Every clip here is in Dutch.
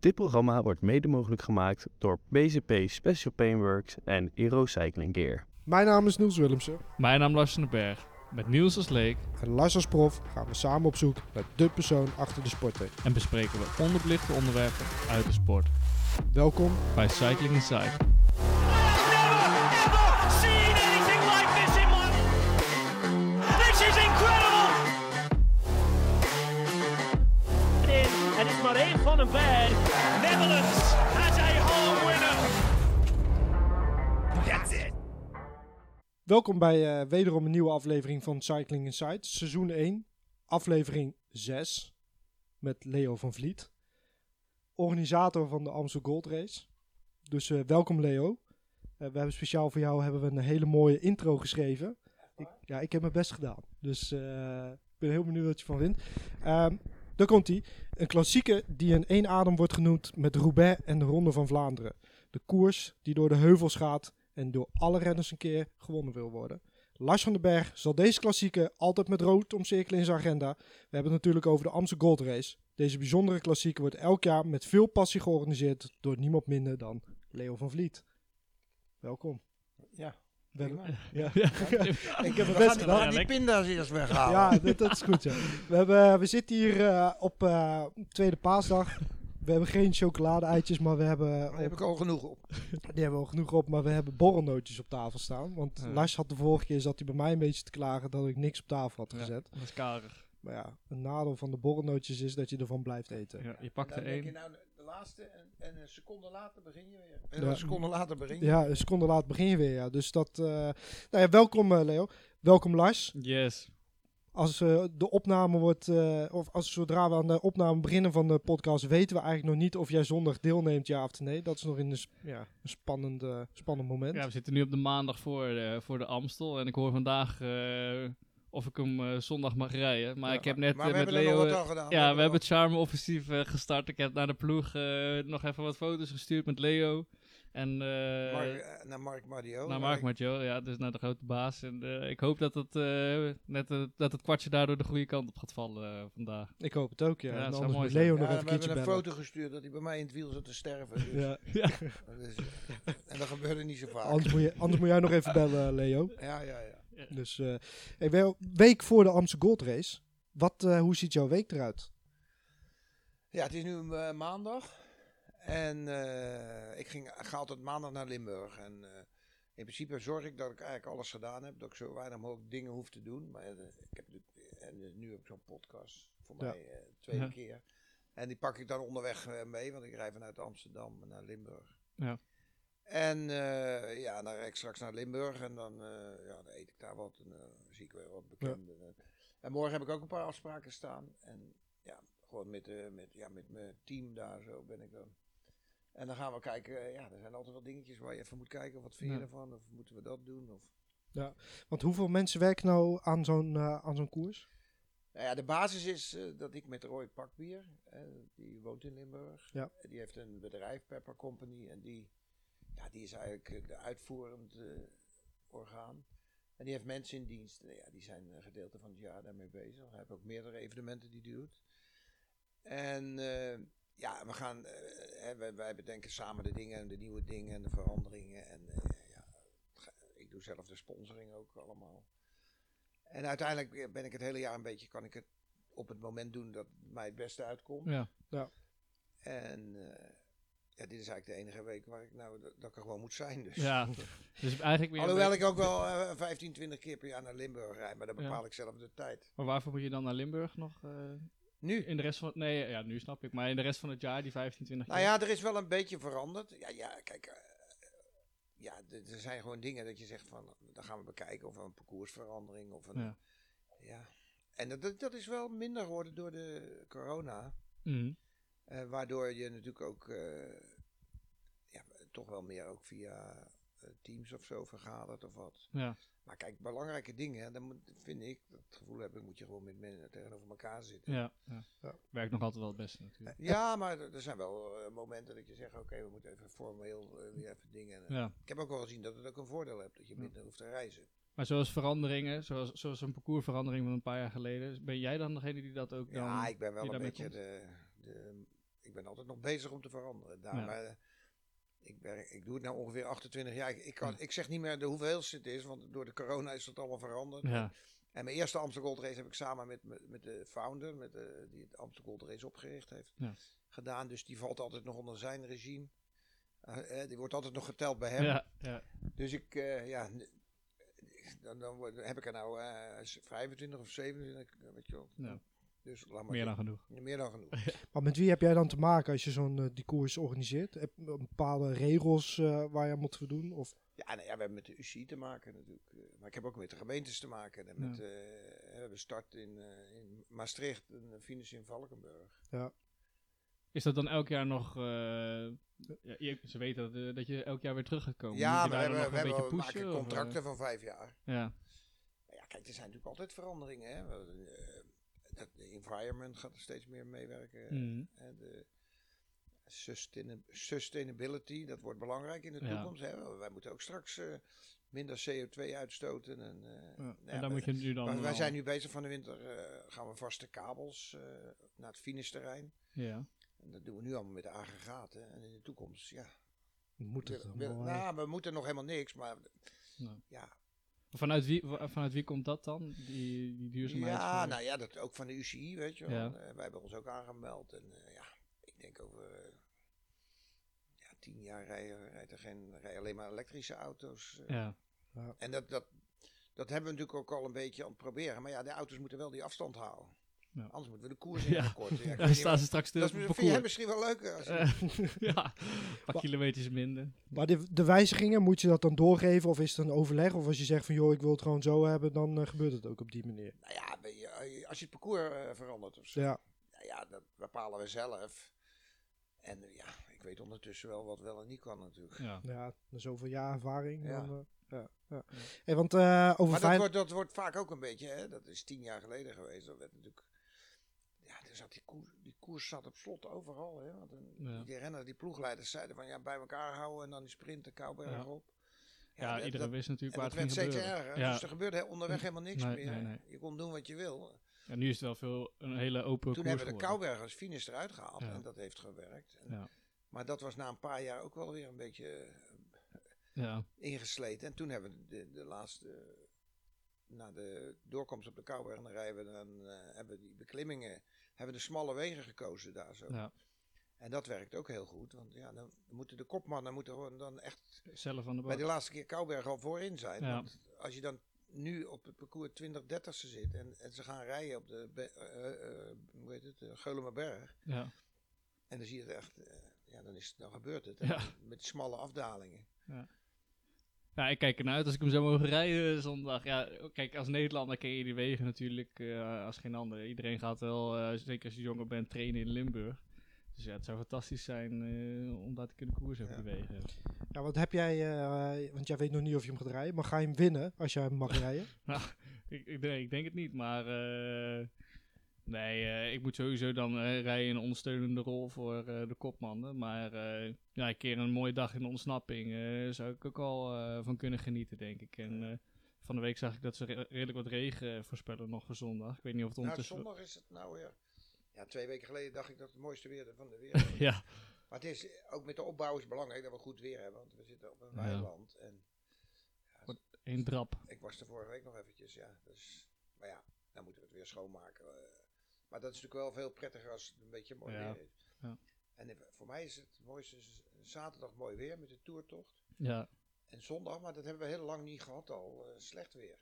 Dit programma wordt mede mogelijk gemaakt door BZP Special Paintworks en Eero Cycling Gear. Mijn naam is Niels Willemsen. Mijn naam Lars van den Berg. Met Niels als leek En Lars als prof gaan we samen op zoek naar de persoon achter de sporter. en bespreken we onderbelichte onderwerpen uit de sport. Welkom. Bij Cycling Inside. ever seen anything Welkom bij eh, wederom een nieuwe aflevering van Cycling Inside. Seizoen 1, aflevering 6. Met Leo van Vliet. Organisator van de Amstel Gold Race. Dus eh, welkom Leo. Eh, we hebben speciaal voor jou hebben we een hele mooie intro geschreven. Ik, ja, ik heb mijn best gedaan. Dus ik ben heel benieuwd wat je van vindt. Ehm daar komt hij. Een klassieke die in één adem wordt genoemd met Roubaix en de Ronde van Vlaanderen. De koers die door de heuvels gaat en door alle renners een keer gewonnen wil worden. Lars van den Berg zal deze klassieke altijd met rood omcirkelen in zijn agenda. We hebben het natuurlijk over de Amstel Gold Race. Deze bijzondere klassieke wordt elk jaar met veel passie georganiseerd door niemand minder dan Leo van Vliet. Welkom. Ja, ja. ik heb het best We gedaan. gaan die pinda's eerst weghalen. Ja, dat, dat is goed. Ja. We, hebben, we zitten hier eh, op eh, tweede paasdag. We hebben geen chocolade-eitjes, maar we hebben, Daar heb ik al genoeg op. die hebben we al genoeg op, maar we hebben borrelnootjes op tafel staan. Want Ja. Lars had de vorige keer zat hij bij mij een beetje te klagen dat ik niks op tafel had Ja, gezet. dat is karig. Maar ja, een nadeel van de borrelnootjes is dat je ervan blijft eten. Ja, je pakt er één. nou de, de laatste en, en een seconde later begin je weer. En Ja. een seconde later begin je Ja, een seconde laat begin je weer. Ja. Dus dat. eh, nou ja, welkom eh, Leo. Welkom Lars. Yes. Als eh, de opname wordt, eh, of als zodra we aan de opname beginnen van de podcast, weten we eigenlijk nog niet of jij zondag deelneemt, ja of nee. Dat is nog in een, sp- ja, een spannend, eh, spannend moment. Ja, we zitten nu op de maandag voor de, voor de Amstel. En ik hoor vandaag eh, of ik hem eh, zondag mag rijden. Maar Ja, ik heb net maar eh, we met hebben Leo... nog wat eh, aan gedaan. ja, we hebben het Charme-offensief eh, gestart. Ik heb naar de ploeg eh, nog even wat foto's gestuurd met Leo. En eh, Mark, eh, naar Mark Mario. naar Mark Marjo, ja, dus naar de grote baas. En eh, ik hoop dat het, eh, net, dat het kwartje daardoor de goede kant op gaat vallen vandaag. Ik hoop het ook, ja. Ja, en anders mooi. Leo Ja, nog we even hebben een foto gestuurd dat hij bij mij in het wiel zat te sterven. Dus, Ja. dat is- en dat gebeurde niet zo vaak. Anders, moet je, anders moet jij nog even bellen, Leo. Ja, ja, ja. Dus, eh hey, week voor de Amsterdam Gold Race. Wat, eh, hoe ziet jouw week eruit? Ja, het is nu maandag. En eh, ik ging, ga altijd maandag naar Limburg. En eh, in principe zorg ik dat ik eigenlijk alles gedaan heb. Dat ik zo weinig mogelijk dingen hoef te doen. Maar eh, ik heb, en nu heb ik zo'n podcast voor Ja. mij tweede Ja. keer. En die pak ik dan onderweg mee. Want ik rij vanuit Amsterdam naar Limburg. Ja. En ja, dan rijd ik straks naar Limburg. En dan, ja, dan eet ik daar wat. En dan zie ik weer wat bekenden. En morgen heb ik ook een paar afspraken staan. En ja, gewoon met, met, ja, met mijn team daar zo ben ik dan. En dan gaan we kijken. eh, ja, er zijn altijd wel dingetjes waar je even moet kijken. Wat vind je Ja. ervan? Of moeten we dat doen? Of... Want hoeveel mensen werken nou aan zo'n eh, aan zo'n koers? Nou ja, de basis is eh, dat ik met Roy Pakbier, die woont in Limburg. Ja. Die heeft een bedrijf, Pepper Company. En die, ja, die is eigenlijk de uitvoerend orgaan. En die heeft mensen in dienst. Nou ja, die zijn een gedeelte van het jaar daarmee bezig. Hij heeft ook meerdere evenementen die hij doet. En ja, we gaan, eh, hè, wij, wij bedenken samen de dingen en de nieuwe dingen en de veranderingen. En eh, ja, ik doe zelf de sponsoring ook allemaal. En uiteindelijk eh, ben ik het hele jaar een beetje, kan ik het op het moment doen dat mij het beste uitkomt. Ja. En eh, ja, dit is eigenlijk de enige week waar ik nou, dat, dat ik er gewoon moet zijn. Dus. ja, dus eigenlijk weer... Alhoewel ik ook wel eh 15, 20 keer per jaar naar Limburg rijd, maar dan Ja. bepaal ik zelf de tijd. Maar waarvoor moet je dan naar Limburg nog? Nu? in de rest van... Nee, ja, nu snap ik. Maar in de rest van het jaar, die 15, 20 Nou ja, er is wel een beetje veranderd. Ja, ja kijk. eh, ja, er zijn gewoon dingen dat je zegt van, dan gaan we bekijken of een parcoursverandering of een... Ja. Ja. En dat- dat, is wel minder geworden door de corona. Mhm. Eh, waardoor je natuurlijk ook eh, ja, toch wel meer ook via Teams of zo vergadert of wat. Ja. Maar kijk, belangrijke dingen, dan moet, vind ik, dat gevoel heb ik, moet je gewoon met mensen tegenover elkaar zitten. Ja, ja. Werkt nog altijd wel het beste natuurlijk. Ja, maar er zijn wel eh, momenten dat je zegt, oké, we moeten even formeel eh, weer even dingen. Ja. Ik heb ook wel gezien dat het ook een voordeel hebt, dat je minder hoeft te reizen. Maar zoals veranderingen, zoals, zoals een parcoursverandering van een paar jaar geleden, ben jij dan degene die dat ook dan... Ja, ik ben wel een beetje de, de ik ben altijd nog bezig om te veranderen. Daar, Ja. maar, eh, ik, werk, ik doe het nou ongeveer 28 jaar. Ik, ik, kan, ik zeg niet meer de hoeveelste het is, want door de corona is dat allemaal veranderd. Ja, En mijn eerste Amsterdam Gold Race heb ik samen met, met, de founder, met de, die het Amsterdam Gold Race opgericht heeft, Ja. gedaan. Dus die valt altijd nog onder zijn regime. Eh, eh, die wordt altijd nog geteld bij hem. ja, ja. Dus ik, eh, ja, dan, dan heb ik er nou eh, 25 of 27, weet je wel. Ja. Dus laat maar meer dan genoeg. meer dan genoeg. Maar met wie heb jij dan te maken als je zo'n die koers organiseert? Heb je bepaalde regels eh, waar je aan moet voldoen? Of Ja, nou ja, we hebben met de UCI te maken natuurlijk. eh, Maar ik heb ook met de gemeentes te maken. En met, Ja. eh, we hebben start in, eh, in Maastricht en finish in Valkenburg. Is dat dan elk jaar nog... eh, ja, je- ze weten dat, dat je elk jaar weer terug gaat komen. ja, we, hebben, nog we, een hebben, we beetje pushen? maken of, contracten van vijf jaar. Ja, Maar ja, kijk, er zijn natuurlijk altijd veranderingen. Hè. De environment gaat er steeds meer meewerken. En de sustain- sustainability, dat wordt belangrijk in de Ja. toekomst. Hè. Wij moeten ook straks eh, minder CO2 uitstoten. En, eh, Ja, nou ja, en daar moet je nu dan... Wij wel- zijn nu bezig van de winter, eh, gaan we vaste kabels eh, naar het finishterrein. Ja, En dat doen we nu allemaal met de aggregaten. En in de toekomst, ja. moet het we, nou, we moeten nog helemaal niks, maar Nou. ja. Vanuit wie, vanuit wie komt dat dan? Die, die duurzaamheid? Ja, nou ja, dat ook van de UCI, weet je wel. Ja. Eh, wij hebben ons ook aangemeld. En eh, ja, ik denk over eh, ja, tien jaar rijden, rijden, er geen, rijden alleen maar elektrische auto's. eh. Ja, En dat, dat, dat hebben we natuurlijk ook al een beetje aan het proberen. Maar ja, de auto's moeten wel die afstand houden. Ja. Anders moeten we de koers in Ja. korten. Ja, dan staan ze straks stil dat is, vind jij misschien wel leuker. Als je- Eh, ja, een paar kilometers minder. Maar de, de wijzigingen, moet je dat dan doorgeven? Of is het een overleg? Of als je zegt van joh, ik wil het gewoon zo hebben, dan eh, gebeurt het ook op die manier. Nou ja, als je het parcours eh, verandert of zo. Ja, Nou ja, dat bepalen we zelf. En ja, ik weet ondertussen wel wat wel en niet kan natuurlijk. Ja. ja na zoveel jaar ervaring. Ja. Dan, eh, ja, ja. Hey, want eh, over Maar dat wordt, dat wordt vaak ook een beetje, hè, dat is tien jaar geleden geweest. Dat werd natuurlijk, er zat die, koers, die koers zat op slot overal. Hè, want een, Ja. die renners, die ploegleiders zeiden van ja, bij elkaar houden en dan die sprinten Kouwberg op. Ja, dat- iedereen dat- wist natuurlijk en waar het werd ging steeds gebeuren. erger. Ja. Dus er gebeurde he- onderweg helemaal niks Nee, meer. nee, nee. Je kon doen wat je wil. Ja, nu is het wel veel, een hele open Toen hebben we de geworden. Kouwberg als finish eruit gehaald en dat heeft gewerkt. En- Ja. Maar dat was na een paar jaar ook wel weer een beetje Ja, ingesleten. En toen hebben we de, de laatste, na de doorkomst op de Kouwberg, en dan rijden we dan, eh, hebben we die beklimmingen, hebben de smalle wegen gekozen daar zo. ja, En dat werkt ook heel goed, want ja, dan moeten de kopmannen moeten gewoon dan echt zelf aan de bij bak. de laatste keer Kouwberg al voorin zijn. Ja. Want als je dan nu op het parcours 20, 30 zit en, en ze gaan rijden op de, eh, hoe heet het, de Geulemerberg, Ja, en dan zie je het echt, ja, dan, is, dan gebeurt het. Ja. Met smalle afdalingen. ja, ik kijk ernaar uit als ik hem zou mogen rijden zondag. Ja, kijk, als Nederlander ken je die wegen natuurlijk eh, als geen ander. Iedereen gaat wel, eh, zeker als je jonger bent, trainen in Limburg. Dus ja, het zou fantastisch zijn eh, om daar te kunnen koersen op Ja. die wegen. Ja, wat heb jij, want jij weet nog niet of je hem gaat rijden, maar ga je hem winnen als jij hem mag rijden? Ik, ik, nee, ik denk het niet, maar nee, eh, ik moet sowieso dan eh, rijden in een ondersteunende rol voor eh, de kopmannen. Maar ja, een keer een mooie dag in de ontsnapping zou ik ook al van kunnen genieten, denk ik. En van de week zag ik dat ze re- redelijk wat regen voorspellen nog voor zondag. Ik weet niet of het Nou, ondertussen... zondag is het nou weer. Ja, twee weken geleden dacht ik dat het mooiste weer van de wereld was. ja, Maar het is ook met de opbouw is belangrijk dat we goed weer hebben, want we zitten op een Ja. weiland. En ja, één drap. ik was er vorige week nog eventjes, ja. Dus, maar ja, dan moeten we het weer schoonmaken. Maar dat is natuurlijk wel veel prettiger als het een beetje mooi Ja. weer is. Ja. En voor mij is het mooiste zaterdag mooi weer met de toertocht. Ja. En zondag, maar dat hebben we heel lang niet gehad al, eh, slecht weer.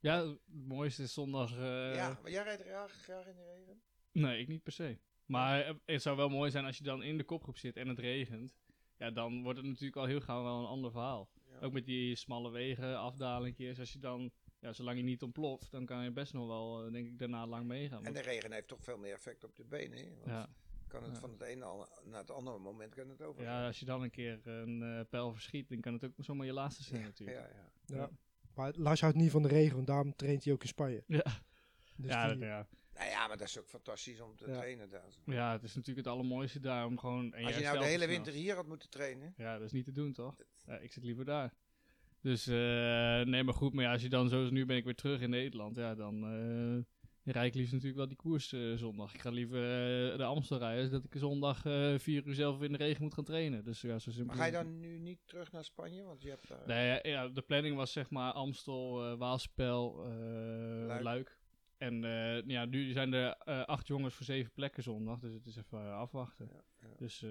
ja, het mooiste is zondag... eh, ja, maar jij rijdt graag, graag in de regen? Nee, ik niet per se. Maar het zou wel mooi zijn als je dan in de kopgroep zit en het regent. Ja, dan wordt het natuurlijk al heel gauw wel een ander verhaal. Ja. Ook met die smalle wegen, afdalingjes. Als je dan, ja, zolang je niet ontploft, dan kan je best nog wel, eh, denk ik, daarna lang meegaan. En de regen heeft toch veel meer effect op de benen. Hè? Want ja, kan het Ja. van het ene al- naar het andere moment kan het over. ja, als je dan een keer een eh, pijl verschiet, dan kan het ook zomaar je laatste zijn ja, natuurlijk. ja, ja. Ja. Maar Lars houdt niet van de regen, want daarom traint hij ook in Spanje. Ja, Dus ja, die- dat- ja. Nou ja, maar dat is ook fantastisch om te Ja. trainen daar. ja, het is natuurlijk het allermooiste daar om gewoon... Als je nou de hele winter hier had moeten trainen. Ja, dat is niet te doen, toch? Ja, ik zit liever daar. Dus, eh, nee, maar goed, maar ja, als je dan zoals nu ben ik weer terug in Nederland, ja, dan, eh, je rijdt liefst natuurlijk wel die koers eh, zondag. Ik ga liever de Amstel rijden, als dat ik zondag vier uur zelf in de regen moet gaan trainen. Dus ja, zo simpel Maar ga je dan nu niet terug naar Spanje? Want je hebt. Nee, ja, de planning was zeg maar Amstel, Waalspel, eh, Luik. Luik. En eh, ja, nu zijn er eh, acht jongens voor zeven plekken zondag, dus het is even eh, afwachten. Ja, ja. Dus eh,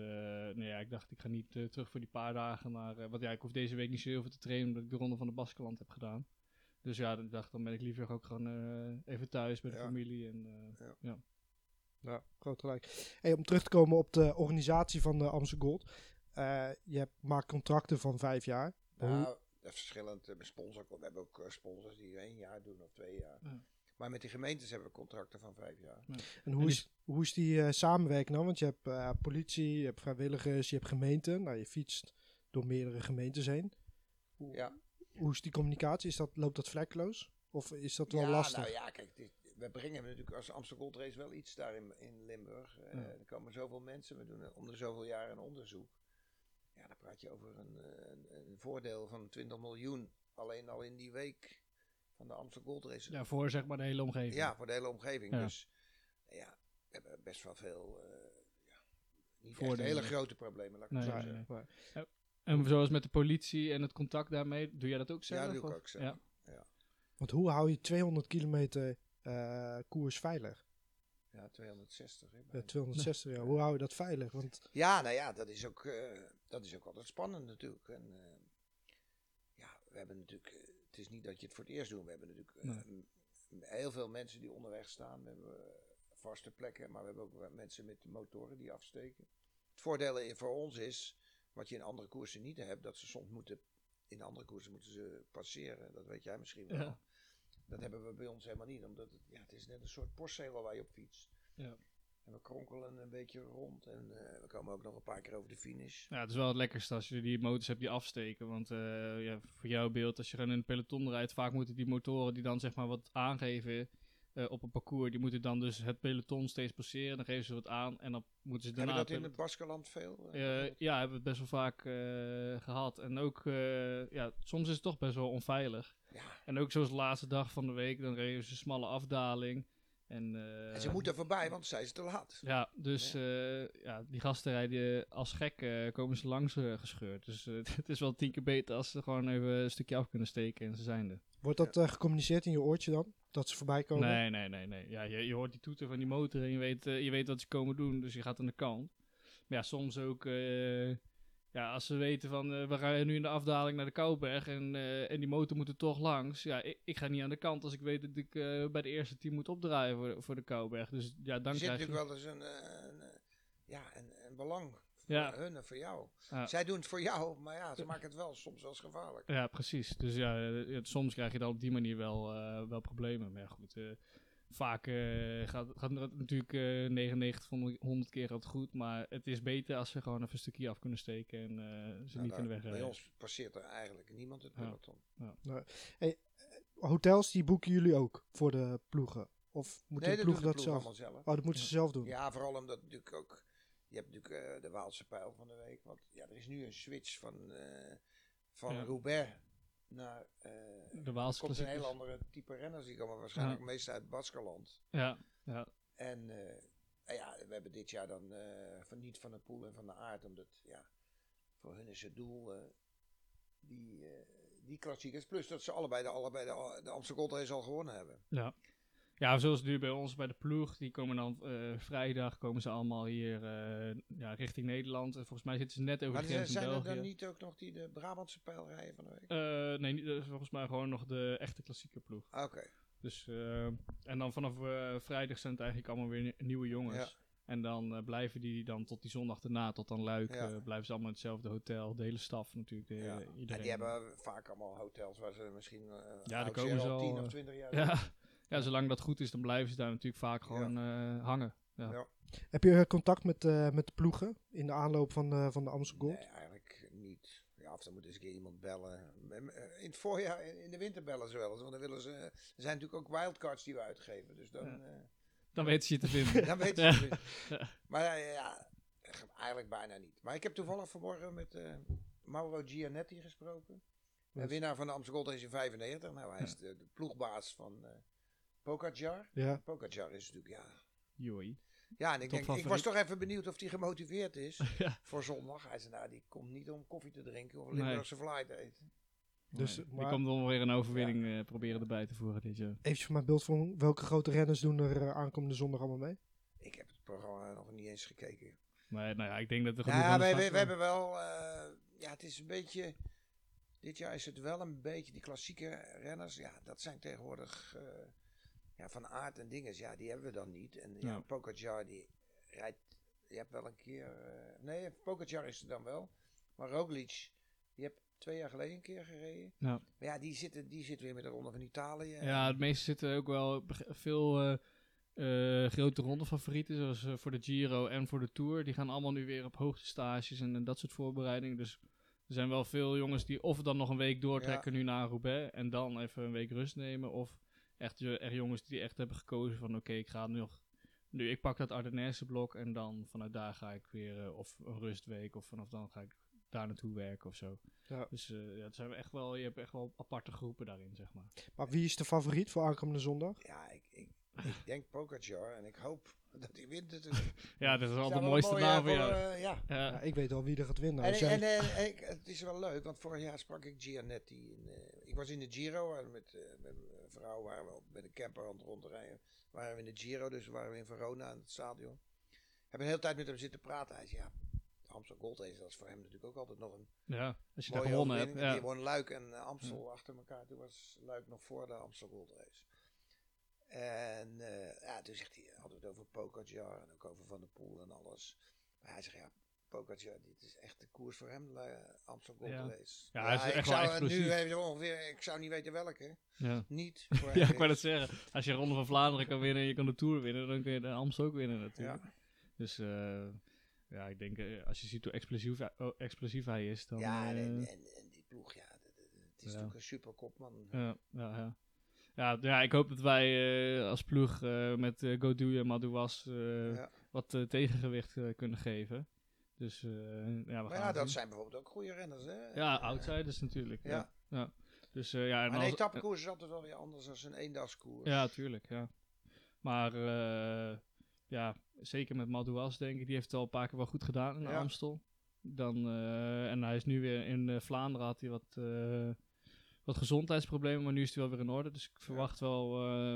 nee, ja, ik dacht, ik ga niet terug voor die paar dagen. Maar, eh, want ja, ik hoef deze week niet zo heel veel te trainen, omdat ik de Ronde van de Baskeland heb gedaan. Dus ja, ik dacht, dan ben ik liever ook gewoon eh, even thuis bij de Ja. familie. En, eh, Ja, groot gelijk. Hey, om terug te komen op de organisatie van de Amsterdam Gold. Eh, je hebt, maakt contracten van vijf jaar. Hoe- Nou, dat is verschillend. met sponsor, we hebben ook sponsors die één jaar doen of twee jaar. Maar met die gemeentes hebben we contracten van vijf jaar. En hoe, En is, hoe is die eh, samenwerking dan? Want je hebt eh, politie, je hebt vrijwilligers, je hebt gemeenten. Nou, je fietst door meerdere gemeentes heen. Hoe, Ja. hoe is die communicatie? Is dat, loopt dat vlekkeloos? Of is dat wel ja, lastig? Nou ja, kijk, dit- we brengen natuurlijk als Amsterdam Gold Race wel iets daar in, in Limburg. Eh, Ja. Er komen zoveel mensen, we doen om de zoveel jaar een onderzoek. Ja, dan praat je over een, eh, een, een voordeel van 20 miljoen alleen al in die week van de Amsterdam Gold Race. ja, voor zeg maar de hele omgeving. Ja, voor de hele omgeving. Ja. Dus ja, we hebben best wel veel, eh, ja, niet hele grote problemen, laat ik het zo nee, zeggen. nee. En zoals met de politie en het contact daarmee, doe jij dat ook zelf? Ja, dat doe ik ook zelf. Ja. Want hoe hou je 200 kilometer eh, koers veilig? Ja, 260. hè, Ja, bijna. 260, ja. Hoe hou je dat veilig? Want Ja, nou ja, dat is ook, eh, dat is ook altijd spannend natuurlijk. En eh, ja, we hebben natuurlijk, het is niet dat je het voor het eerst doet. We hebben natuurlijk eh, heel veel mensen die onderweg staan. We hebben eh, vaste plekken, maar we hebben ook mensen met motoren die afsteken. Het voordeel voor ons is, wat je in andere koersen niet hebt, dat ze soms moeten, in andere koersen moeten ze passeren. Dat weet jij misschien wel. Ja. Dat hebben we bij ons helemaal niet, omdat het, ja, het is net een soort postzegel waar je op fietst. Ja. En we kronkelen een beetje rond en eh, we komen ook nog een paar keer over de finish. Ja, het is wel het lekkerste als je die motors hebt die afsteken. Want eh, ja, voor jouw beeld, als je gewoon in een peloton rijdt, vaak moeten die motoren die dan zeg maar wat aangeven eh, op een parcours, die moeten dan dus het peloton steeds passeren. Dan geven ze wat aan en dan moeten ze Hebben daarna... we dat in het Baskeland veel? Ja, hebben we het best wel vaak eh, gehad. En ook, ja, soms is het toch best wel onveilig. ja. En ook zoals de laatste dag van de week, dan reden ze een smalle afdaling. En, eh, En ze moeten voorbij, want zij is te laat. Ja, dus ja. ja, die gasten rijden als gek, eh, komen ze langs eh, gescheurd. Dus eh, het is wel tien keer beter als ze gewoon even een stukje af kunnen steken en ze zijn er. wordt dat eh, gecommuniceerd in je oortje dan? Dat ze voorbij komen? Nee, nee, nee, nee. Ja, je, je hoort die toeter van die motor en je weet, eh, je weet wat ze komen doen, dus je gaat aan de kant. Maar ja, soms ook, eh, ja, als ze weten van, eh, we gaan nu in de afdaling naar de Kouwberg en, eh, en die motor moet er toch langs. Ja, ik, ik ga niet aan de kant als ik weet dat ik eh, bij de eerste team moet opdraaien voor, voor de Kouwberg. Dus ja, dan Er zit je... natuurlijk wel eens een, een, ja, een, een belang voor Ja. hun en voor jou. Ja. Zij doen het voor jou, maar ja, ze maken het wel soms wel eens gevaarlijk. Ja, precies. Dus ja, soms krijg je dan op die manier wel, wel problemen. Maar goed, vaak eh, gaat, gaat het natuurlijk eh 99 van de 100 keer gaat het goed. Maar het is beter als ze gewoon even een stukje af kunnen steken en eh, ze Nou, niet in de weg bij ons passeert er eigenlijk niemand het Ja. peloton. Hotels die boeken jullie ook voor de ploegen? Of moeten nee, de dat ploegen dat ploeg zelf? allemaal zelf. Oh, dat moeten ze zelf doen. Ja, vooral omdat natuurlijk ook... Je hebt natuurlijk eh, de Waalse pijl van de week. Want ja, er is nu een switch van, eh, van Ja. Roubaix naar... eh, De komt een heel andere type renners. Die komen waarschijnlijk meestal uit Baskeland. Ja, ja, En eh, ja, we hebben dit jaar dan eh, van niet van de Poel en van de Aard, omdat ja, voor hun is het doel die, die klassiekers. Plus dat ze allebei de, allebei de, de Amsterdam al gewonnen hebben. ja. Ja, zoals nu bij ons bij de ploeg. Die komen dan eh, vrijdag komen ze allemaal hier eh, ja, richting Nederland. En volgens mij zitten ze net over Maar de zijn, grens in zijn er België. dan niet ook nog die de Brabantse pijl rijden van de week? Eh, nee, niet- volgens mij gewoon nog de echte klassieke ploeg. Ah, Oké, Dus, en dan vanaf vrijdag zijn het eigenlijk allemaal weer ni- nieuwe jongens. Ja. En dan blijven die dan tot die zondag daarna, tot dan Luik, Ja. blijven ze allemaal in hetzelfde hotel. De hele staf natuurlijk. De, ja. iedereen. En die hebben vaak allemaal hotels waar ze misschien uh, daar komen ze al al, 10 eh, of 20 jaar Ja. Ja, zolang dat goed is, dan blijven ze daar natuurlijk vaak gewoon eh, hangen. Ja. Ja. Heb je eh, contact met, eh, met de ploegen in de aanloop van, eh, van de Amsterdam Gold? Nee, eigenlijk niet. Ja, of dan moet eens een keer iemand bellen. In het voorjaar, in de winter bellen ze wel eens. Want dan willen ze. Er zijn natuurlijk ook wildcards die we uitgeven. Dus dan, Ja. eh, Dan weten ze je te vinden. dan weten Ja. ze het. niet. Maar ja, eigenlijk bijna niet. Maar ik heb toevallig vanmorgen met eh, Mauro Gianetti gesproken. Wat? winnaar van de Amsterdam Gold Race in 95. Nou, hij is de, de ploegbaas van, eh, Pogacar. Ja. Pogacar is natuurlijk, ja... Joei. Ja, en ik, denk, ik was toch even benieuwd of hij gemotiveerd is Ja. voor zondag. Hij zei, nou, die komt niet om koffie te drinken of Nee. Limburgse vlaai te eten. Dus, Nee, maar- Die komt dan weer een overwinning eh, proberen erbij te voeren dit jaar. Even voor mijn beeld van welke grote renners doen er eh, aankomende zondag allemaal mee? Ik heb het programma nog niet eens gekeken. Maar nou ja, ik denk dat er Ja, genoeg start wij, we komen. hebben wel... eh, ja, het is een beetje... Dit jaar is het wel een beetje die klassieke renners. Ja, dat zijn tegenwoordig... ja, van aard en dingen. Ja, die hebben we dan niet. En ja. Pogacar die rijdt... Je hebt wel een keer... eh, nee, Pogacar is er dan wel. Maar Roglic, die heeft twee jaar geleden een keer gereden. Ja. Maar ja, die zitten, die zitten weer met de Ronde van Italië. Ja, het meeste zitten ook wel veel eh, eh, grote rondefavorieten, zoals eh, voor de Giro en voor de Tour. Die gaan allemaal nu weer op hoogtestages en, en dat soort voorbereidingen. Dus er zijn wel veel jongens die of dan nog een week doortrekken nu naar Roubaix en dan even een week rust nemen. Of echt, jo- echt jongens die echt hebben gekozen van oké, ik ga nog... Nu, ik pak dat Ardenneese blok en dan vanuit daar ga ik weer eh, of een rustweek of vanaf dan ga ik daar naartoe werken of zo. Ja. Dus eh, ja, het zijn echt wel, je hebt echt wel aparte groepen daarin, zeg maar. Maar wie is de favoriet voor aankomende zondag? Ja, ik, ik, ik denk Pogacar en ik hoop dat hij wint natuurlijk. Ja, dat is altijd de mooiste mooi, naam eh, voor jou. eh, ja. Ja. Ja, ik weet al wie er gaat winnen. En, en, en, en het is wel leuk, want vorig jaar sprak ik Gianetti. In, eh, ik was in de Giro en met, eh, met vrouw waren we op, met een camper aan het rondrijden. Waren we in de Giro, dus waren we in Verona in het stadion. Hebben een hele tijd met hem zitten praten. Hij zei, ja, de Amstel Gold Race, dat is voor hem natuurlijk ook altijd nog een ja, als je daar mooie gewonnen hebt. Ja. Die won Luik en eh, Amstel achter elkaar. Toen was Luik nog voor de Amstel Gold Race. En eh, ja, toen zegt hij, hadden we het over Pogacar en ook over Van der Poel en alles. Maar hij zegt, ja, Pogacar, dit is echt de koers voor hem, Amstel Gold Ja. Race. Ja, hij is ik echt wel zou, explosief. Nu even ongeveer, ik zou niet weten welke. Ja. Niet ja, ik wou dat zeggen. Als je Ronde van Vlaanderen kan winnen en je kan de Tour winnen, dan kun je de Amstel ook winnen natuurlijk. Ja. Dus eh, ja, ik denk, eh, als je ziet hoe explosief, hij- oh, explosief hij is, dan... Ja, en, eh, en, die ploeg, ja, het is natuurlijk een super kopman. Ja, ja, ja. Ja, ik hoop dat wij eh, als ploeg eh, met uh, Godu en Madouas eh Ja. wat eh, tegengewicht eh, kunnen geven. Dus eh, ja, we Maar gaan ja, dat zijn bijvoorbeeld ook goede renners, hè? Ja, Eh, outsiders natuurlijk. Ja. Ja. Dus eh, ja, en Maar een etappekoers is altijd wel weer anders dan een eendagskoers. Ja, tuurlijk, ja. Maar ja, zeker met Madouas denk ik, die heeft het al een paar keer wel goed gedaan in Ja. Amstel. Dan, en hij is nu weer in Vlaanderen, had hij wat, wat gezondheidsproblemen, maar nu is hij wel weer in orde. Dus ik verwacht wel,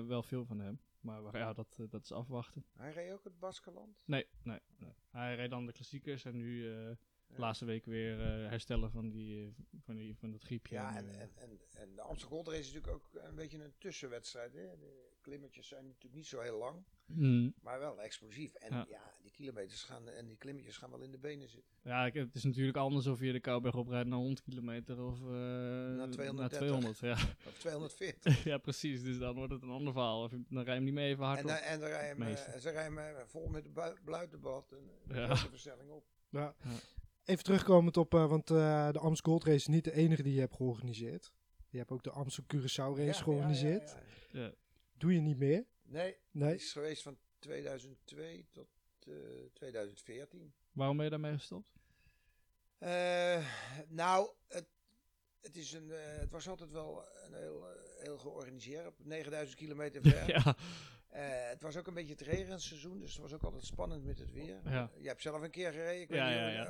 wel veel van hem. Maar ja, dat, eh, dat is afwachten. Hij reed ook het Baskeland. Nee, nee, nee. Hij reed dan de klassiekers en nu eh, de laatste week weer eh, herstellen van, die, eh, van, die, van dat griepje. Ja, en, eh, en, en, en de Amstel Gold Race is natuurlijk ook een beetje een tussenwedstrijd. Hè? De klimmetjes zijn natuurlijk niet zo heel lang, mm. maar wel explosief. En ja, Ja. die kilometers gaan en die klimmetjes gaan wel in de benen zitten. Ja, ik, het is natuurlijk anders of je de Kouwberg oprijdt naar 100 kilometer of eh naar 230. 200. Ja. Of 240. ja, precies. Dus dan wordt het een ander verhaal. Of je- dan rij je hem niet meer even hard en, op. en dan rijden Meestal. we- ze rijden vol met de bluitenbad en de Ja. versnelling op. Ja. Ja. Even terugkomend op, eh, want eh, de Amstel Gold Race is niet de enige die je hebt georganiseerd. Je hebt ook de Amstel Curaçao Race Ja, georganiseerd. ja, ja, ja. Ja. Doe je niet meer? Nee, het Nee. is geweest van 2002 tot eh, 2014. Waarom ben je daarmee gestopt? Eh, nou, het, het, is een, eh, het was altijd wel een heel, eh, heel georganiseerd. Op 9000 kilometer ver. ja. Eh, het was ook een beetje het regenseizoen, dus het was ook altijd spannend met het weer. Ja. Je hebt zelf een keer gereden. Ik weet Ja, niet ja,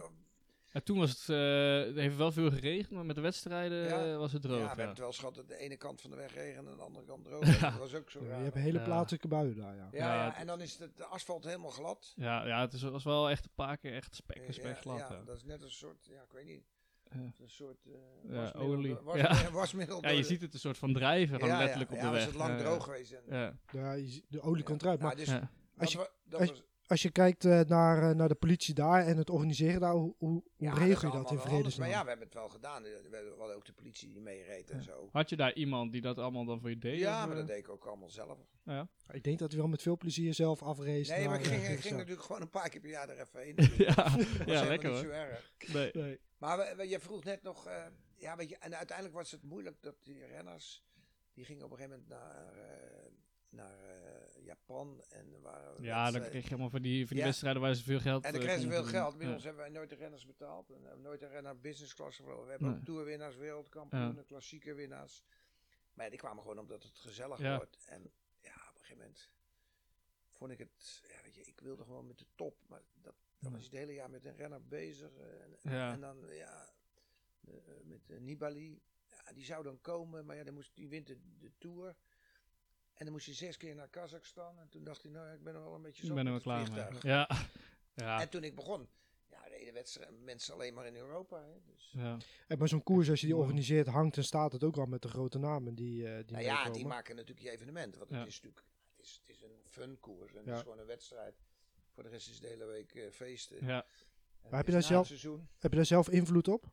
ja. Ja, toen was het, eh, het heeft wel veel geregend, maar met de wedstrijden Ja. eh, was het ja, droog. we Ja, hebben het wel eens gehad dat de ene kant van de weg regen en de andere kant droog. Ja. Dat was ook zo Ja, raar. je hebt hele Ja. plaatselijke buien daar, ja. ja, Ja, ja, en dan is het, de asfalt helemaal glad. ja, ja, het is, was wel echt een paar keer echt spek en spek ja, glad. ja, Ja, dat is net een soort, ja, ik weet niet, Ja. een soort eh Ja, wasmiddel, olie. was- Ja. wasmiddel Ja, je ziet het een soort van drijven, gewoon Ja, letterlijk ja, op ja, de weg. was het lang Ja, droog geweest. En, Ja, Ja, je de olie komt ja. eruit. Maar Nou, dus ja. als je- wa- dat als- was- als je kijkt eh, naar, eh, naar de politie daar en het organiseren daar, hoe, ja, regel je dat in vredesnaam? Maar ja, we hebben het wel gedaan. We hadden ook de politie die meereed en zo. Had je daar iemand die dat allemaal dan voor je deed? Ja, of, maar eh? dat deed ik ook allemaal zelf. Ja. Ik denk dat hij wel met veel plezier zelf afrace. Nee, maar ik ging, eh, ik ging Curaçao. natuurlijk gewoon een paar keer per jaar er even heen. ja, Dat was ja lekker niet hoor. zo erg. Nee. Nee. Maar we, we- je vroeg net nog, eh, ja, weet je, en uiteindelijk was het moeilijk dat die renners, die gingen op een gegeven moment naar, eh, naar eh, Japan en waren Ja, dan kreeg je helemaal van die, van die Ja. wedstrijden waar ze veel geld En dan eh, kregen ze veel geld. Bij ons hebben wij nooit de renners betaald. En hebben nooit een renner business class gevlogen. We hebben Nee. ook toerwinnaars, wereldkampioenen, klassieke winnaars. Maar ja, die kwamen gewoon omdat het gezellig wordt. En ja, op een gegeven moment vond ik het, ja, weet je, ik wilde gewoon met de top, maar dat, dan was je het hele jaar met een renner bezig. en, Ja. en dan, ja, eh, met Nibali, ja, die zou dan komen, maar ja, dan moest, die wint de, de Tour. En dan moest je zes keer naar Kazachstan. En toen dacht hij, nou ja, ik ben er wel een beetje Ik zo ben er met wel klaar mee. Ja. Ja. En toen ik begon, ja, reden wedstrijden mensen alleen maar in Europa. Hè, dus. ja. En bij zo'n koers, als je die organiseert, hangt en staat het ook al met de grote namen die, eh die Nou ja, die maken natuurlijk je evenement. Want Ja. het is natuurlijk het is, het is een fun koers. En Ja. het is gewoon een wedstrijd. Voor de rest is de hele week eh, feesten. ja. Maar heb je daar zelf- Seizoen. Heb je daar zelf invloed op?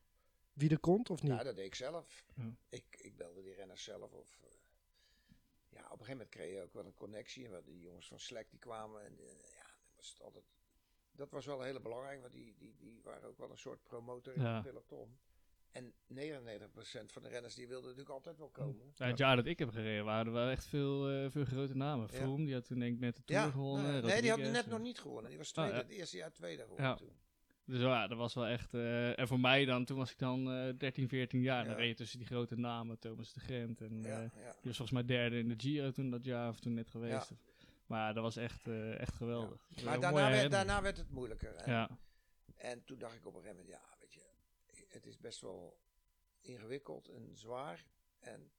Wie er komt of niet? Ja, dat deed ik zelf. Ja. Ik, ik belde die renners zelf. Of, eh, ja, op een gegeven moment kreeg je ook wel een connectie. En die jongens van Slack die kwamen. En eh, ja, dat was het altijd. Dat was wel heel belangrijk, want die, die, die waren ook wel een soort promotor in Ja. het peloton. En 99% van de renners die wilden natuurlijk altijd wel komen. Ja, het jaar dat ik heb gereden waren er wel echt veel, eh, veel grote namen. Ja. Froome, die had toen denk ik net de Tour gewonnen. nee, die had net nog niet gewonnen. Die was Ah, tweede, het eerste jaar tweede geworden Ja. toen. Dus ja, dat was wel echt... eh, en voor mij dan, toen was ik dan eh 13, 14 jaar. Ja. Dan reed je tussen die grote namen, Thomas de Gent. En Ja, eh, ja. die was volgens mij derde in de Giro toen dat jaar, of toen net geweest. Maar ja, dat was echt, eh, echt geweldig. Maar daarna werd, daarna werd het moeilijker. En, Ja, en toen dacht ik op een gegeven moment, ja, weet je, het is best wel ingewikkeld en zwaar. En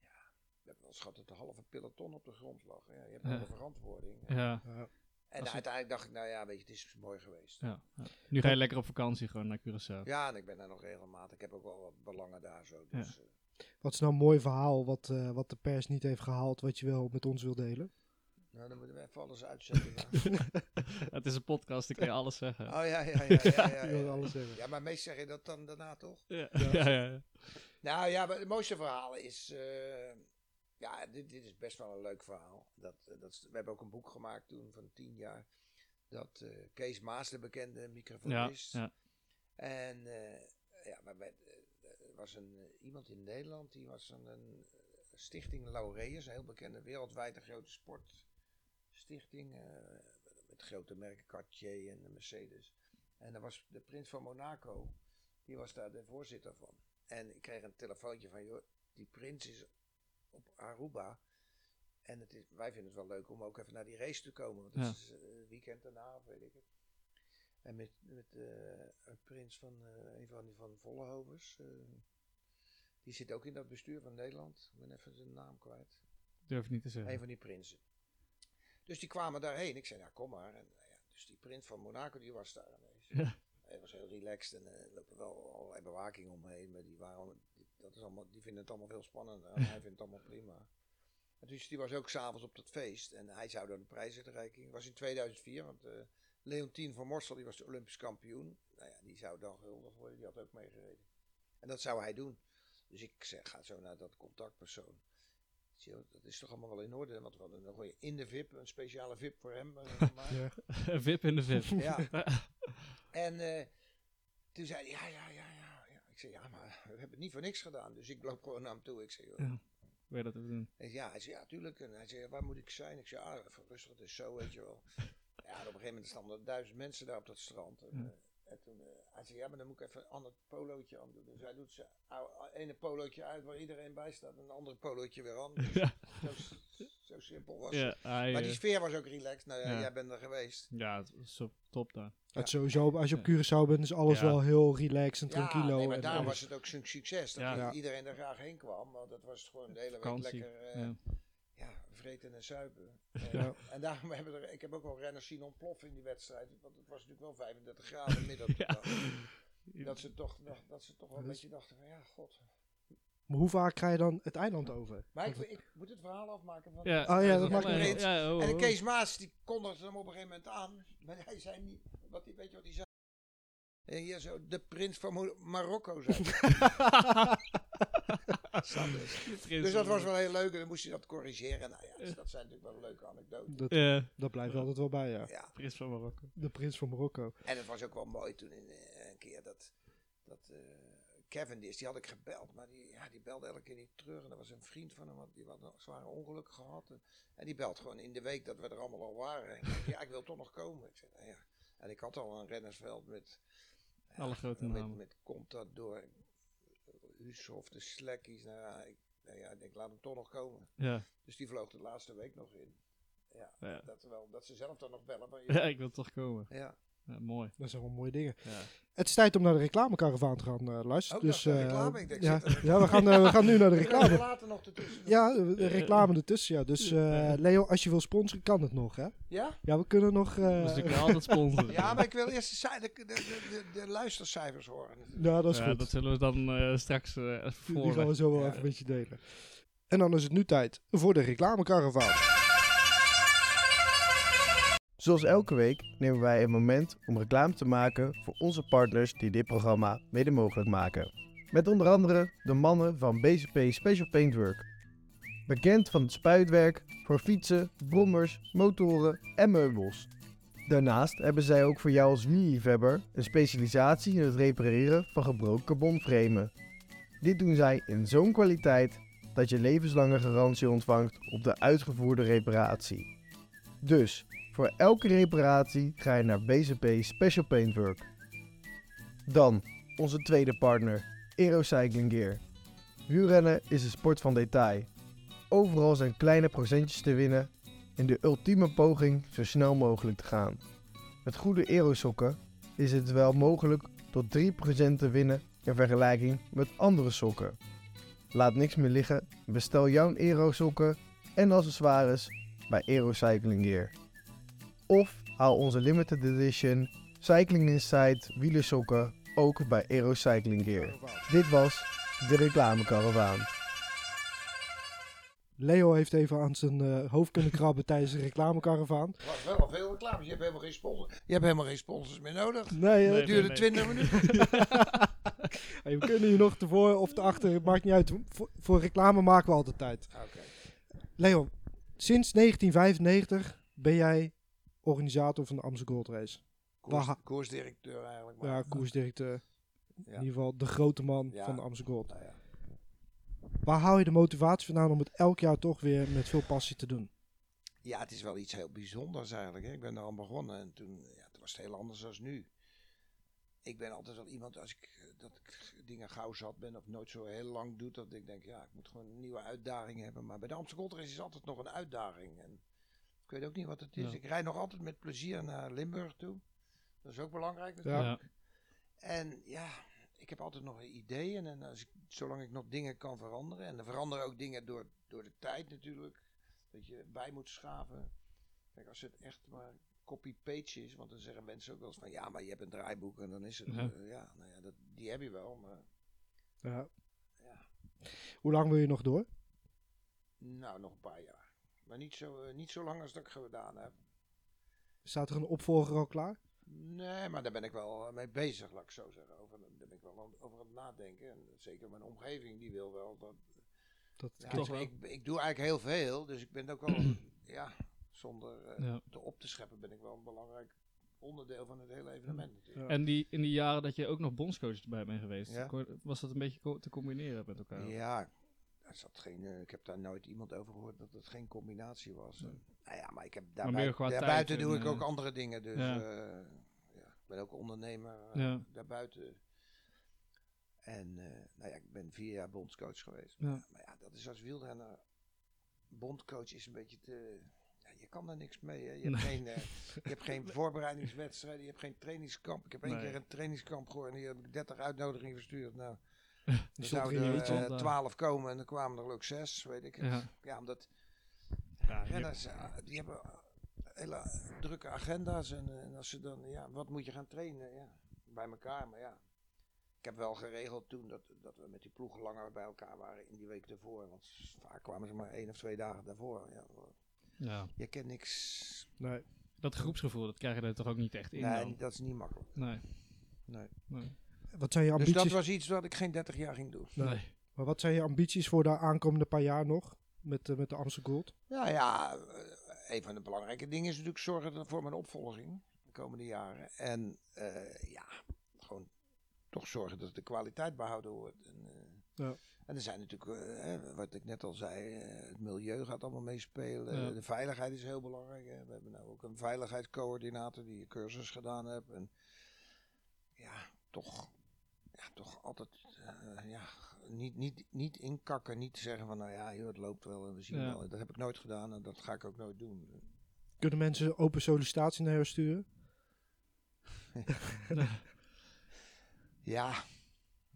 ja, we hebben wel eens gehad dat de halve peloton op de grond lag. Ja, je hebt wel Ja. de verantwoording. ja, Ja. En uiteindelijk dacht ik, nou ja, weet je, het is mooi geweest. ja, ja. Nu ga je lekker op vakantie gewoon naar Curaçao. Ja, en ik ben daar nog regelmatig. Ik heb ook wel wat belangen daar zo. Dus, eh, Wat is nou een mooi verhaal wat, eh, wat de pers niet heeft gehaald, wat je wel met ons wil delen? nou, dan moeten we even alles uitzetten. Het is een podcast, ik kan je alles zeggen. Oh ja, ja, ja. ja, ja, alles zeggen. Ja, maar meestal zeg je dat dan daarna toch? Ja, ja, ja. ja. Nou ja, maar het mooiste verhaal is. eh, ja, dit, dit is best wel een leuk verhaal. Dat, eh, dat we hebben ook een boek gemaakt toen van tien jaar. Dat eh, Kees Maas, de bekende microfonist. ja. En eh, ja, maar bij- er was een, iemand in Nederland die was een eh, stichting Laureus, een heel bekende wereldwijde grote sportstichting. met grote merken Cartier en Mercedes. En daar was de prins van Monaco, die was daar de voorzitter van. En ik kreeg een telefoontje van, joh, die prins is op Aruba. En het is, wij vinden het wel leuk om ook even naar die race te komen. Want het Ja. is een weekend daarna, of weet ik het. En met, met eh, een prins van eh, een van die van Vollehovers. eh, die zit ook in dat bestuur van Nederland. Ik ben even zijn naam kwijt. Durf niet te Een zeggen. van die prinsen. Dus die kwamen daarheen. Ik zei, nou kom maar. En, nou ja, dus die prins van Monaco die was daar ineens. Ja. Hij was heel relaxed en er lopen wel allerlei bewaking omheen. Maar die, waren, dat is allemaal, die vinden het allemaal veel spannender. En hij vindt het allemaal prima. En dus die was ook s'avonds op dat feest. En hij zou dan de prijsuitreiking. Het was in 2004, want eh Leontien van Morsel die was de Olympisch kampioen. Nou ja, die zou dan gehuldigd worden. Die had ook meegereden. En dat zou hij doen. Dus ik zeg, ga zo naar dat contactpersoon. Dat is toch allemaal wel in orde? Want we hadden nog in de VIP, een speciale VIP voor hem. eh. Ja. Vip in de Vip. Ja. En eh, toen zei hij, ja, ja, ja. Ik zei, ja, maar we hebben het niet voor niks gedaan. Dus ik loop gewoon naar hem toe. Ik zei, joh. Ja. Wil je dat even doen? Ja, hij zei, ja, tuurlijk. En hij zei, waar moet ik zijn? Ik zei, ah, even rustig, het is zo, weet je wel. Ja, en op een gegeven moment stonden er duizend mensen daar op dat strand. En, Ja. eh, en toen, eh, hij zei, ja, maar dan moet ik even een ander polootje aan doen. Dus hij doet zijn ou- ene polootje uit waar iedereen bij staat. En een andere polootje weer aan. Dus Ja. zo, zo simpel was het. Ja, hij, Maar die eh, sfeer was ook relaxed. Nou ja, jij bent er geweest. ja, het was zo top daar. Het sowieso, als je op Curaçao bent, is alles Ja. wel heel relaxed en Ja, tranquilo. nee, maar en daarom alles. was het ook zo'n succes. Dat Ja. Ja. iedereen er graag heen kwam. Want dat was gewoon de hele week Vakantie. lekker eh, Ja. ja, vreten en suipen. En, Ja. en daarom hebben er, ik heb ook wel renners zien ontploffen in die wedstrijd. Want het was natuurlijk wel 35 graden midden op de Ja. dag. Dat ze toch, dat ze toch wel een Dat beetje dachten van ja, god. Maar hoe vaak ga je dan het eiland over? Maar ik, ik moet het verhaal afmaken van... Ja, Oh ja, dat maakt niet. Ja, oh, En de oh. Kees Maas, die kondigde hem op een gegeven moment aan. Maar hij zei niet, wat, hij- weet je wat hij zei? En hier zo, de prins van Marokko. Sanders. Dus dat was wel heel leuk en dan moest hij dat corrigeren. Nou ja, dus dat zijn natuurlijk wel leuke anekdotes. Dat, Ja, dat blijft altijd wel bij, ja. Ja, Prins van Marokko. De prins van Marokko. en het was ook wel mooi toen in, eh, een keer dat, dat eh Cavendish, die had ik gebeld, maar die, ja, die belde elke keer niet terug. En dat was een vriend van hem, want die had een zware ongeluk gehad. En, en die belt gewoon in de week dat we er allemaal al waren. En ik ja, ik wil toch nog komen. Ik zei, nou ja. En ik had al een rennersveld met... Alle grote met, namen. Met Contador, Ushoff, de Slekkies. Nou ja, ik, nou ja, ik denk, laat hem toch nog komen. Ja. Dus die vloog de laatste week nog in. Ja, Ja. Dat, wel, dat ze zelf dan nog bellen. Maar ja, ik wil toch komen. ja. Ja, mooi. Dat zijn wel mooie dingen. Ja. Het is tijd om naar de reclamekaravaan te gaan, eh. Ook dus, eh, reclame, ik denk, ja, ja, we gaan, eh, we gaan nu naar de reclame. later nog ertussen. Ja, de reclame ertussen, ja. Dus eh, Leo, als je wil sponsoren, kan het nog, hè? Ja? Ja, we kunnen nog... eh, Dus ik kan altijd sponsoren. Ja, maar ik wil eerst de, de, de, de, luistercijfers horen. ja, dat is Ja, goed. dat zullen we dan eh, straks eh even Die gaan we zo wel Ja. even met je delen. En dan is het nu tijd voor de reclamekaravaan. Zoals elke week nemen wij een moment om reclame te maken voor onze partners die dit programma mede mogelijk maken. Met onder andere de mannen van BCP Special Paintwork. Bekend van het spuitwerk voor fietsen, brommers, motoren en meubels. Daarnaast hebben zij ook voor jou als wielerliefhebber een specialisatie in het repareren van gebroken carbonframen. Dit doen zij in zo'n kwaliteit dat je levenslange garantie ontvangt op de uitgevoerde reparatie. Dus, voor elke reparatie ga je naar BCP Special Paintwork. Dan onze tweede partner, Aerocycling Gear. Wielrennen is een sport van detail. Overal zijn kleine procentjes te winnen in de ultieme poging zo snel mogelijk te gaan. Met goede aerosokken is het wel mogelijk tot 3% te winnen in vergelijking met andere sokken. Laat niks meer liggen, bestel jouw aerosokken en accessoires bij Aerocycling Gear. Of haal onze limited edition Cycling Inside wielersokken ook bij Aerocycling Gear. Dit was de reclamekaravaan. Leo heeft even aan zijn eh, hoofd kunnen krabben tijdens de reclamekaravaan. Er was wel al veel reclame. Je hebt helemaal geen sponsors. Je hebt helemaal geen sponsors meer nodig. Nee, Nee, Het duurde nee. 20 minuten. hey, we kunnen hier nog tevoren of te achter, het maakt niet uit. Voor, voor reclame maken we altijd tijd. Oké. Leo, sinds 1995 ben jij organisator van de Amsterdam Gold Race. Koers, koersdirecteur eigenlijk. Maar, Ja, koersdirecteur. In ieder geval de grote man Ja. van de Amsterdam Gold. Nou ja. Waar hou je de motivatie vandaan om het elk jaar toch weer met veel passie te doen? ja, het is wel iets heel bijzonders eigenlijk. Hè. Ik ben er al begonnen en toen, ja, toen was het heel anders dan nu. Ik ben altijd wel iemand, als ik, eh, dat ik dingen gauw zat ben of nooit zo heel lang doe, dat ik denk, ja, ik moet gewoon een nieuwe uitdaging hebben. Maar bij de Amsterdam Gold Race is altijd nog een uitdaging. En ik weet ook niet wat het is. Ja. Ik rijd nog altijd met plezier naar Limburg toe. Dat is ook belangrijk natuurlijk. Ja. En ja, ik heb altijd nog ideeën. En als ik, zolang ik nog dingen kan veranderen. En er veranderen ook dingen door, door de tijd natuurlijk. Dat je bij moet schaven. Kijk, als het echt maar copy-paste is. Want dan zeggen mensen ook wel eens van... Ja, maar je hebt een draaiboek en dan is het... Ja. Ja nou ja, dat, die heb je wel. Maar Ja. Ja. Hoe lang wil je nog door? nou, nog een paar jaar. Maar niet zo, eh, niet zo lang als dat ik gedaan heb. Staat er een opvolger al klaar? Nee, maar daar ben ik wel eh, mee bezig, laat ik zo zeggen. Over, daar ben ik wel over aan het nadenken. En zeker mijn omgeving, die wil wel dat... Dat Ja, Toch ik, wel. ik, ik doe eigenlijk heel veel, dus ik ben ook wel, ja, zonder Ja. te op te scheppen, ben ik wel een belangrijk onderdeel van het hele evenement natuurlijk. Ja. En die, in die jaren dat je ook nog bondscoach bij bent geweest, Ja. was dat een beetje co- te combineren met elkaar? Ja, zat geen, eh, ik heb daar nooit iemand over gehoord dat het geen combinatie was. En, nou ja, maar ik heb daarbuiten doe en, ik ook eh, andere dingen, dus ja. ja, ik ben ook ondernemer eh, Ja. daarbuiten. En eh, nou ja, ik ben vier jaar bondscoach geweest. Maar ja, dat is als wielrenner. Bondcoach is een beetje te. Ja, je kan er niks mee. Hè. Je, hebt Nee. geen, eh, je hebt geen voorbereidingswedstrijden. Je hebt geen trainingskamp. Ik heb één Nee. keer een trainingskamp gehoord. En die heb ik 30 uitnodigingen verstuurd. Nou, er zouden er eentje. eh, 12 komen. En er kwamen er ook zes. Weet ik. Ja. Ja, omdat renners, eh, die hebben hele drukke agenda's. En, eh, en als ze dan, ja, wat moet je gaan trainen? Ja, bij elkaar. Maar ja, ik heb wel geregeld toen dat, dat we met die ploegen langer bij elkaar waren in die week daarvoor. Want vaak kwamen ze maar één of twee dagen daarvoor. Ja, ja. je kent niks. Nee. Dat groepsgevoel, dat krijg je er toch ook niet echt in Nee, dan? dat is niet makkelijk. Nee. Nee. Nee. Wat zijn je Dus ambities? dat was iets wat ik geen 30 jaar ging doen. Nee. Nee. Maar wat zijn je ambities voor de aankomende paar jaar nog? Met, eh, met de Amsterdam Gold? Nou ja, eh, een van de belangrijke dingen is natuurlijk zorgen voor mijn opvolging de komende jaren. En eh, ja, gewoon toch zorgen dat de kwaliteit behouden wordt. En, eh, Ja. en er zijn natuurlijk, hè, wat ik net al zei, het milieu gaat allemaal meespelen. Ja. De veiligheid is heel belangrijk. Hè. We hebben nou ook een veiligheidscoördinator die een cursus gedaan heeft. En ja, toch, toch altijd eh, ja, niet, niet, niet inkakken, niet zeggen van nou ja, joh, het loopt wel en we zien Ja. wel. Dat heb ik nooit gedaan en dat ga ik ook nooit doen. Kunnen mensen open sollicitatie naar jou sturen? Ja,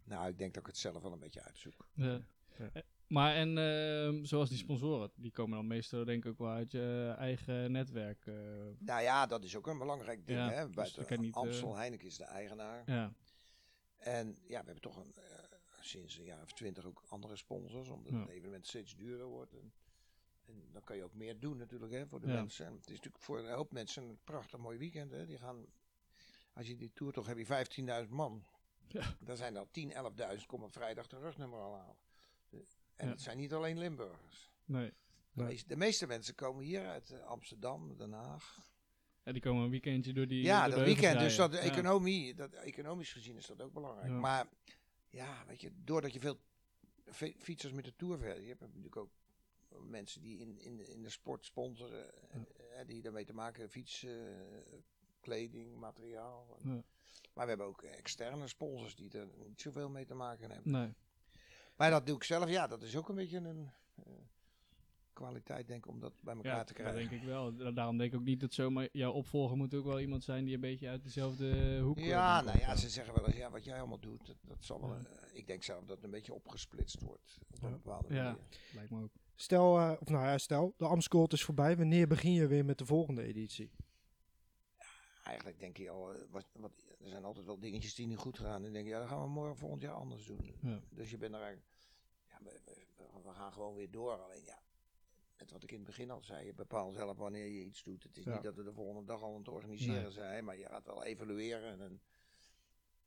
nou ik denk dat ik het zelf wel een beetje uitzoek. Ja. Ja. Eh, Maar en ehm, zoals die sponsoren, die komen dan meestal denk ik ook wel uit je eigen netwerk. eh, Nou ja, dat is ook een belangrijk ding. Ja, hè? dus Buiten Amstel, Heineken is de eigenaar. ja. En ja, we hebben toch een, eh, sinds een jaar of twintig ook andere sponsors, omdat Ja. het evenement steeds duurder wordt. En, en dan kan je ook meer doen natuurlijk hè, voor de Ja. mensen. En het is natuurlijk voor een hoop mensen een prachtig mooi weekend. Hè. Die gaan, als je die tour toch heb je 15.000 man. Ja. Dan zijn er 10, 11.000 komen vrijdag de rugnummer al halen. En het zijn niet alleen Limburgers. Nee. De, meeste, de meeste mensen komen hier uit eh, Amsterdam, Den Haag. Ja, die komen een weekendje door die. Ja, dat weekend. Dus dat, economie, dat, economisch gezien is dat ook belangrijk. Maar ja, weet je, doordat je veel fi- fietsers met de Tour verder, je hebt natuurlijk ook mensen die in, in, in de sport sponsoren, eh, eh, die daarmee te maken hebben, fiets, eh, kleding, materiaal. Ja. Maar we hebben ook externe sponsors die er niet zoveel mee te maken hebben. Nee. Maar dat doe ik zelf, ja, dat is ook een beetje een kwaliteit, denk ik, om dat bij elkaar Ja, te dat krijgen. denk ik wel. Da- Daarom denk ik ook niet dat zomaar jouw opvolger moet ook wel iemand zijn die een beetje uit dezelfde hoek eh, Ja, dan nou ja, ze zeggen wel eens, ja, wat jij allemaal doet, dat, dat zal wel, Ja. eh, ik denk zelf dat het een beetje opgesplitst wordt. Op een Ja. bepaalde Ja. manier. Lijkt me ook. Stel, eh, of nou ja, stel, de Amscold is voorbij. Wanneer begin je weer met de volgende editie? Eigenlijk denk je al, eh, wat, wat, er zijn altijd wel dingetjes die niet goed gaan. En dan denk je, ja, dat gaan we morgen volgend jaar anders doen. Ja. Dus je bent er eigenlijk, ja, we, we- we gaan gewoon weer door. Alleen ja, wat ik in het begin al zei, je bepaalt zelf wanneer je iets doet. Het is Ja. niet dat we de volgende dag al aan het organiseren Nee. zijn, maar je gaat wel evalueren. En, dan-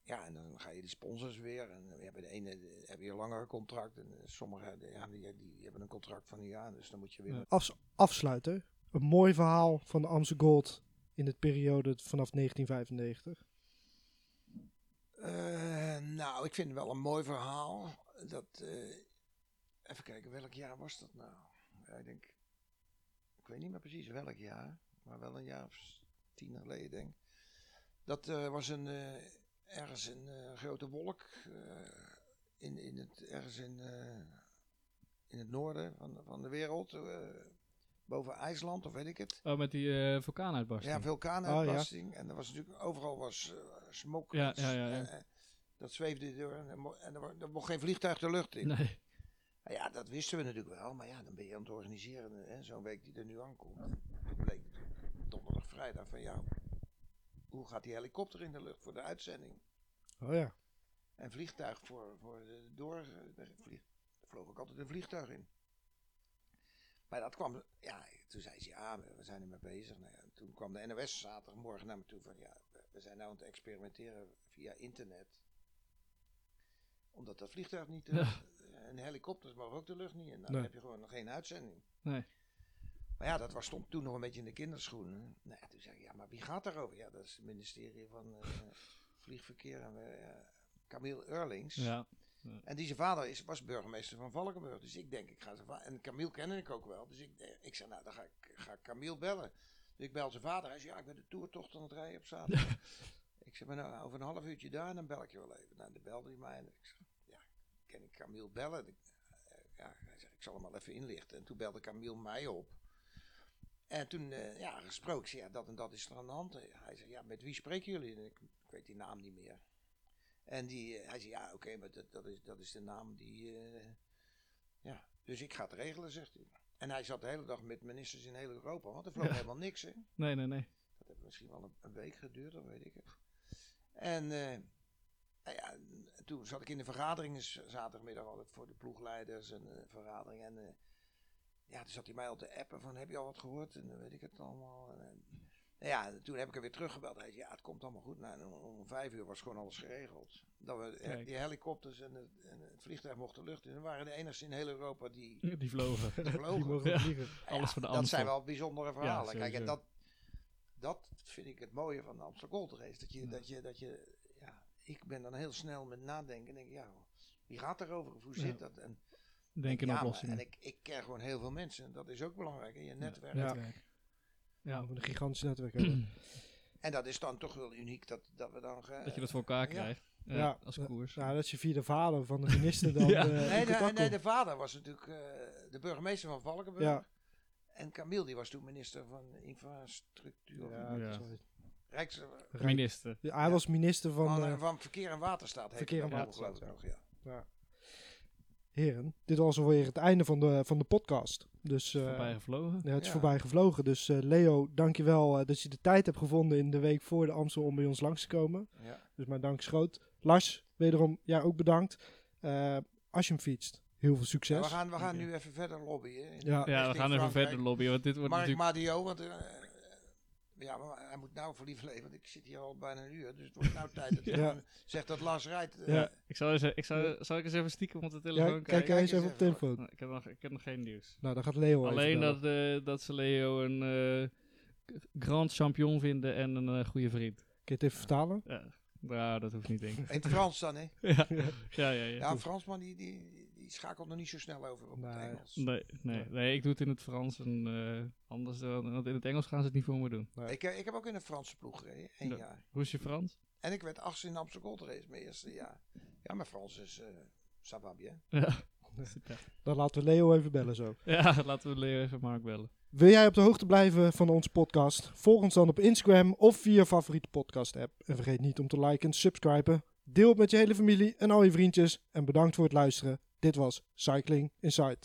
ja, en dan ga je die sponsors weer. En we hebben de ene eh, heb je een langere contract. En sommigen ja, die, die hebben een contract van een jaar. Dus dan moet je weer Ja. Afsluiten. Een mooi verhaal van de Amstel Gold in de periode vanaf 1995. Eh, nou, ik vind het wel een mooi verhaal. Dat, eh, even kijken, welk jaar was dat nou? Ja, ik denk, ik weet niet meer precies welk jaar, maar wel een jaar of tien geleden denk ik. Dat eh, was een, eh, ergens een eh, grote wolk in, in het, ergens in, in het noorden van, van de wereld. boven IJsland of weet ik het. Oh, met die vulkaanuitbarsting. Ja, vulkaanuitbarsting. En er was natuurlijk overal was smok. Ja, ja, ja, ja. Dat zweefde door en, er en er, er mocht geen vliegtuig de lucht in. Nee. Nou ja, dat wisten we natuurlijk wel. Maar ja, dan ben je aan het organiseren. Zo'n week die er nu aankomt. En toen bleek donderdag, vrijdag van ja, hoe gaat die helikopter in de lucht voor de uitzending? Oh ja. En vliegtuig voor, voor de door. de vlieg, daar vloog ook altijd een vliegtuig in. Maar dat kwam, ja, toen zei ze, ja, we zijn er mee bezig. Nou ja, toen kwam de NOS zaterdagmorgen naar me toe van, ja, we- we zijn nou aan het experimenteren via internet. Omdat dat vliegtuig niet, eh, en helikopters mogen ook de lucht niet in. Nou, Nee. Dan heb je gewoon nog geen uitzending. Nee. Maar ja, dat was, stond toen nog een beetje in de kinderschoenen. Nou ja, toen zei ik, ja, maar wie gaat daarover? Ja, dat is het ministerie van eh, Vliegverkeer en eh Camille Eurlings. Ja. En die zijn vader is, was burgemeester van Valkenburg. Dus ik denk, ik ga zijn vader... En Camille kende ik ook wel. Dus ik, ik zei, nou, dan ga ik, ga Camille bellen. Dus ik bel zijn vader. Hij zei, ja, ik ben de toertocht aan het rijden op zaterdag. ik zei, maar nou, over een half uurtje daar en dan bel ik je wel even. Nou, dan belde hij mij en ik zei, kan ik Camille bellen? Ik, eh, ja, hij ik zal hem wel even inlichten. En toen belde Camille mij op. En toen, eh, ja, gesproken. Zei, ja, dat en dat is er aan de hand. Hij zei, ja, met wie spreken jullie? Ik, ik weet die naam niet meer. En die, eh, hij zei, ja, oké, maar dat, dat, is, dat is de naam die... ja, dus ik ga het regelen, zegt hij. En hij zat de hele dag met ministers in heel Europa, want er vloog Ja. helemaal niks, hè. Nee, nee, nee. Dat heeft misschien wel een, een week geduurd, dat weet ik het. En nou ja, en toen zat ik in de vergaderingen z- zaterdagmiddag altijd voor de ploegleiders en eh vergadering. En eh, ja, toen zat hij mij al te appen van, heb je al wat gehoord? En dan weet ik het allemaal. En, en, nou ja, toen heb ik er weer teruggebeld. Hij zei, ja, het komt allemaal goed. Nou, en om, om vijf uur was gewoon alles geregeld. Dat we eh, Kijk. die helikopters en het, en het vliegtuig mochten de lucht in. En we waren de enigste in heel Europa die Die vlogen. Die vlogen. mogen Ja. vliegen. Alles voor de Dat zijn wel bijzondere verhalen. Kijk, en dat, dat vind ik het mooie van de Amsterdam Gold Race. Dat je, Ja. dat je, dat je, ik ben dan heel snel met nadenken. En denk, ja, wie gaat erover? Of hoe Ja. zit dat? En, Denk in ja, maar- oplossingen. en ik, ik ken gewoon heel veel mensen. Dat is ook belangrijk in je netwerk. Ja. Netwerk. Ja. Ja, een gigantisch netwerk hebben. En dat is dan toch wel uniek dat, dat we dan... Dat je dat voor elkaar Ja. krijgt. Ja, Ja, als ja. koers. Nou, dat je via de vader van de minister dan Ja. eh, Nee, de, nee, de vader was natuurlijk eh, de burgemeester van Valkenburg. Ja. En Camille die was toen minister van infrastructuur. Ja, Rijks, Rijk- Minister. Ja, hij was minister van... van, eh, eh, van Verkeer en Waterstaat. Verkeer en Waterstaat, ja. nog, ja. ja. Heren, dit was alweer het einde van de, van de podcast. Dus eh, Voorbij gevlogen. ja, het is Ja. voorbij gevlogen. Dus eh, Leo, dankjewel uh, dat je de tijd hebt gevonden in de week voor de Amstel om bij ons langs te komen. Ja. Dus mijn dank is groot. Lars, wederom jij ook bedankt. Eh, als je hem fietst, heel veel Ja, succes. we gaan, we gaan nu even verder lobbyen. Ja. Ja, we gaan even verder lobbyen, want dit wordt Mark natuurlijk... Madio, want eh, ja, maar hij moet nou voor lief leven, want ik zit hier al bijna een uur, dus het wordt nou tijd dat hij Ja. zegt dat Lars rijdt. eh, Ja. Ik zal, eens, ik zal, zal ik eens even stiekem op de Ja, telefoon kijk kijken? jij eens Kijk even eens op de even. telefoon. Nou, ik, heb nog, ik heb nog geen nieuws. Nou, dan gaat Leo even Alleen dat, eh, dat ze Leo een eh, grand champion vinden en een eh, goede vriend. Kun je het even vertalen? Ja, nou, dat hoeft niet, denk ik. In het Frans dan, hè? ja, ja, ja. ja. Ja, Fransman die, die, die schakelt nog niet zo snel over op Nee. het Engels. Nee, nee, nee, ik doe het in het Frans en eh, anders, eh, want in het Engels gaan ze het niet voor me doen. Ik, eh, ik heb ook in een Franse ploeg gereden, één Ja. jaar. Hoe is je Frans? En ik werd achtste in de Amsterdam Gold Race mijn eerste jaar. Ja, mijn Frans is eh ça va bien. Ja. Dan laten we Leo even bellen zo. ja, laten we Leo even Mark bellen. Wil jij op de hoogte blijven van onze podcast? Volg ons dan op Instagram of via je favoriete podcast app. En vergeet niet om te liken en subscriben. Deel het met je hele familie en al je vriendjes. En bedankt voor het luisteren. Dit was Cycling Insight.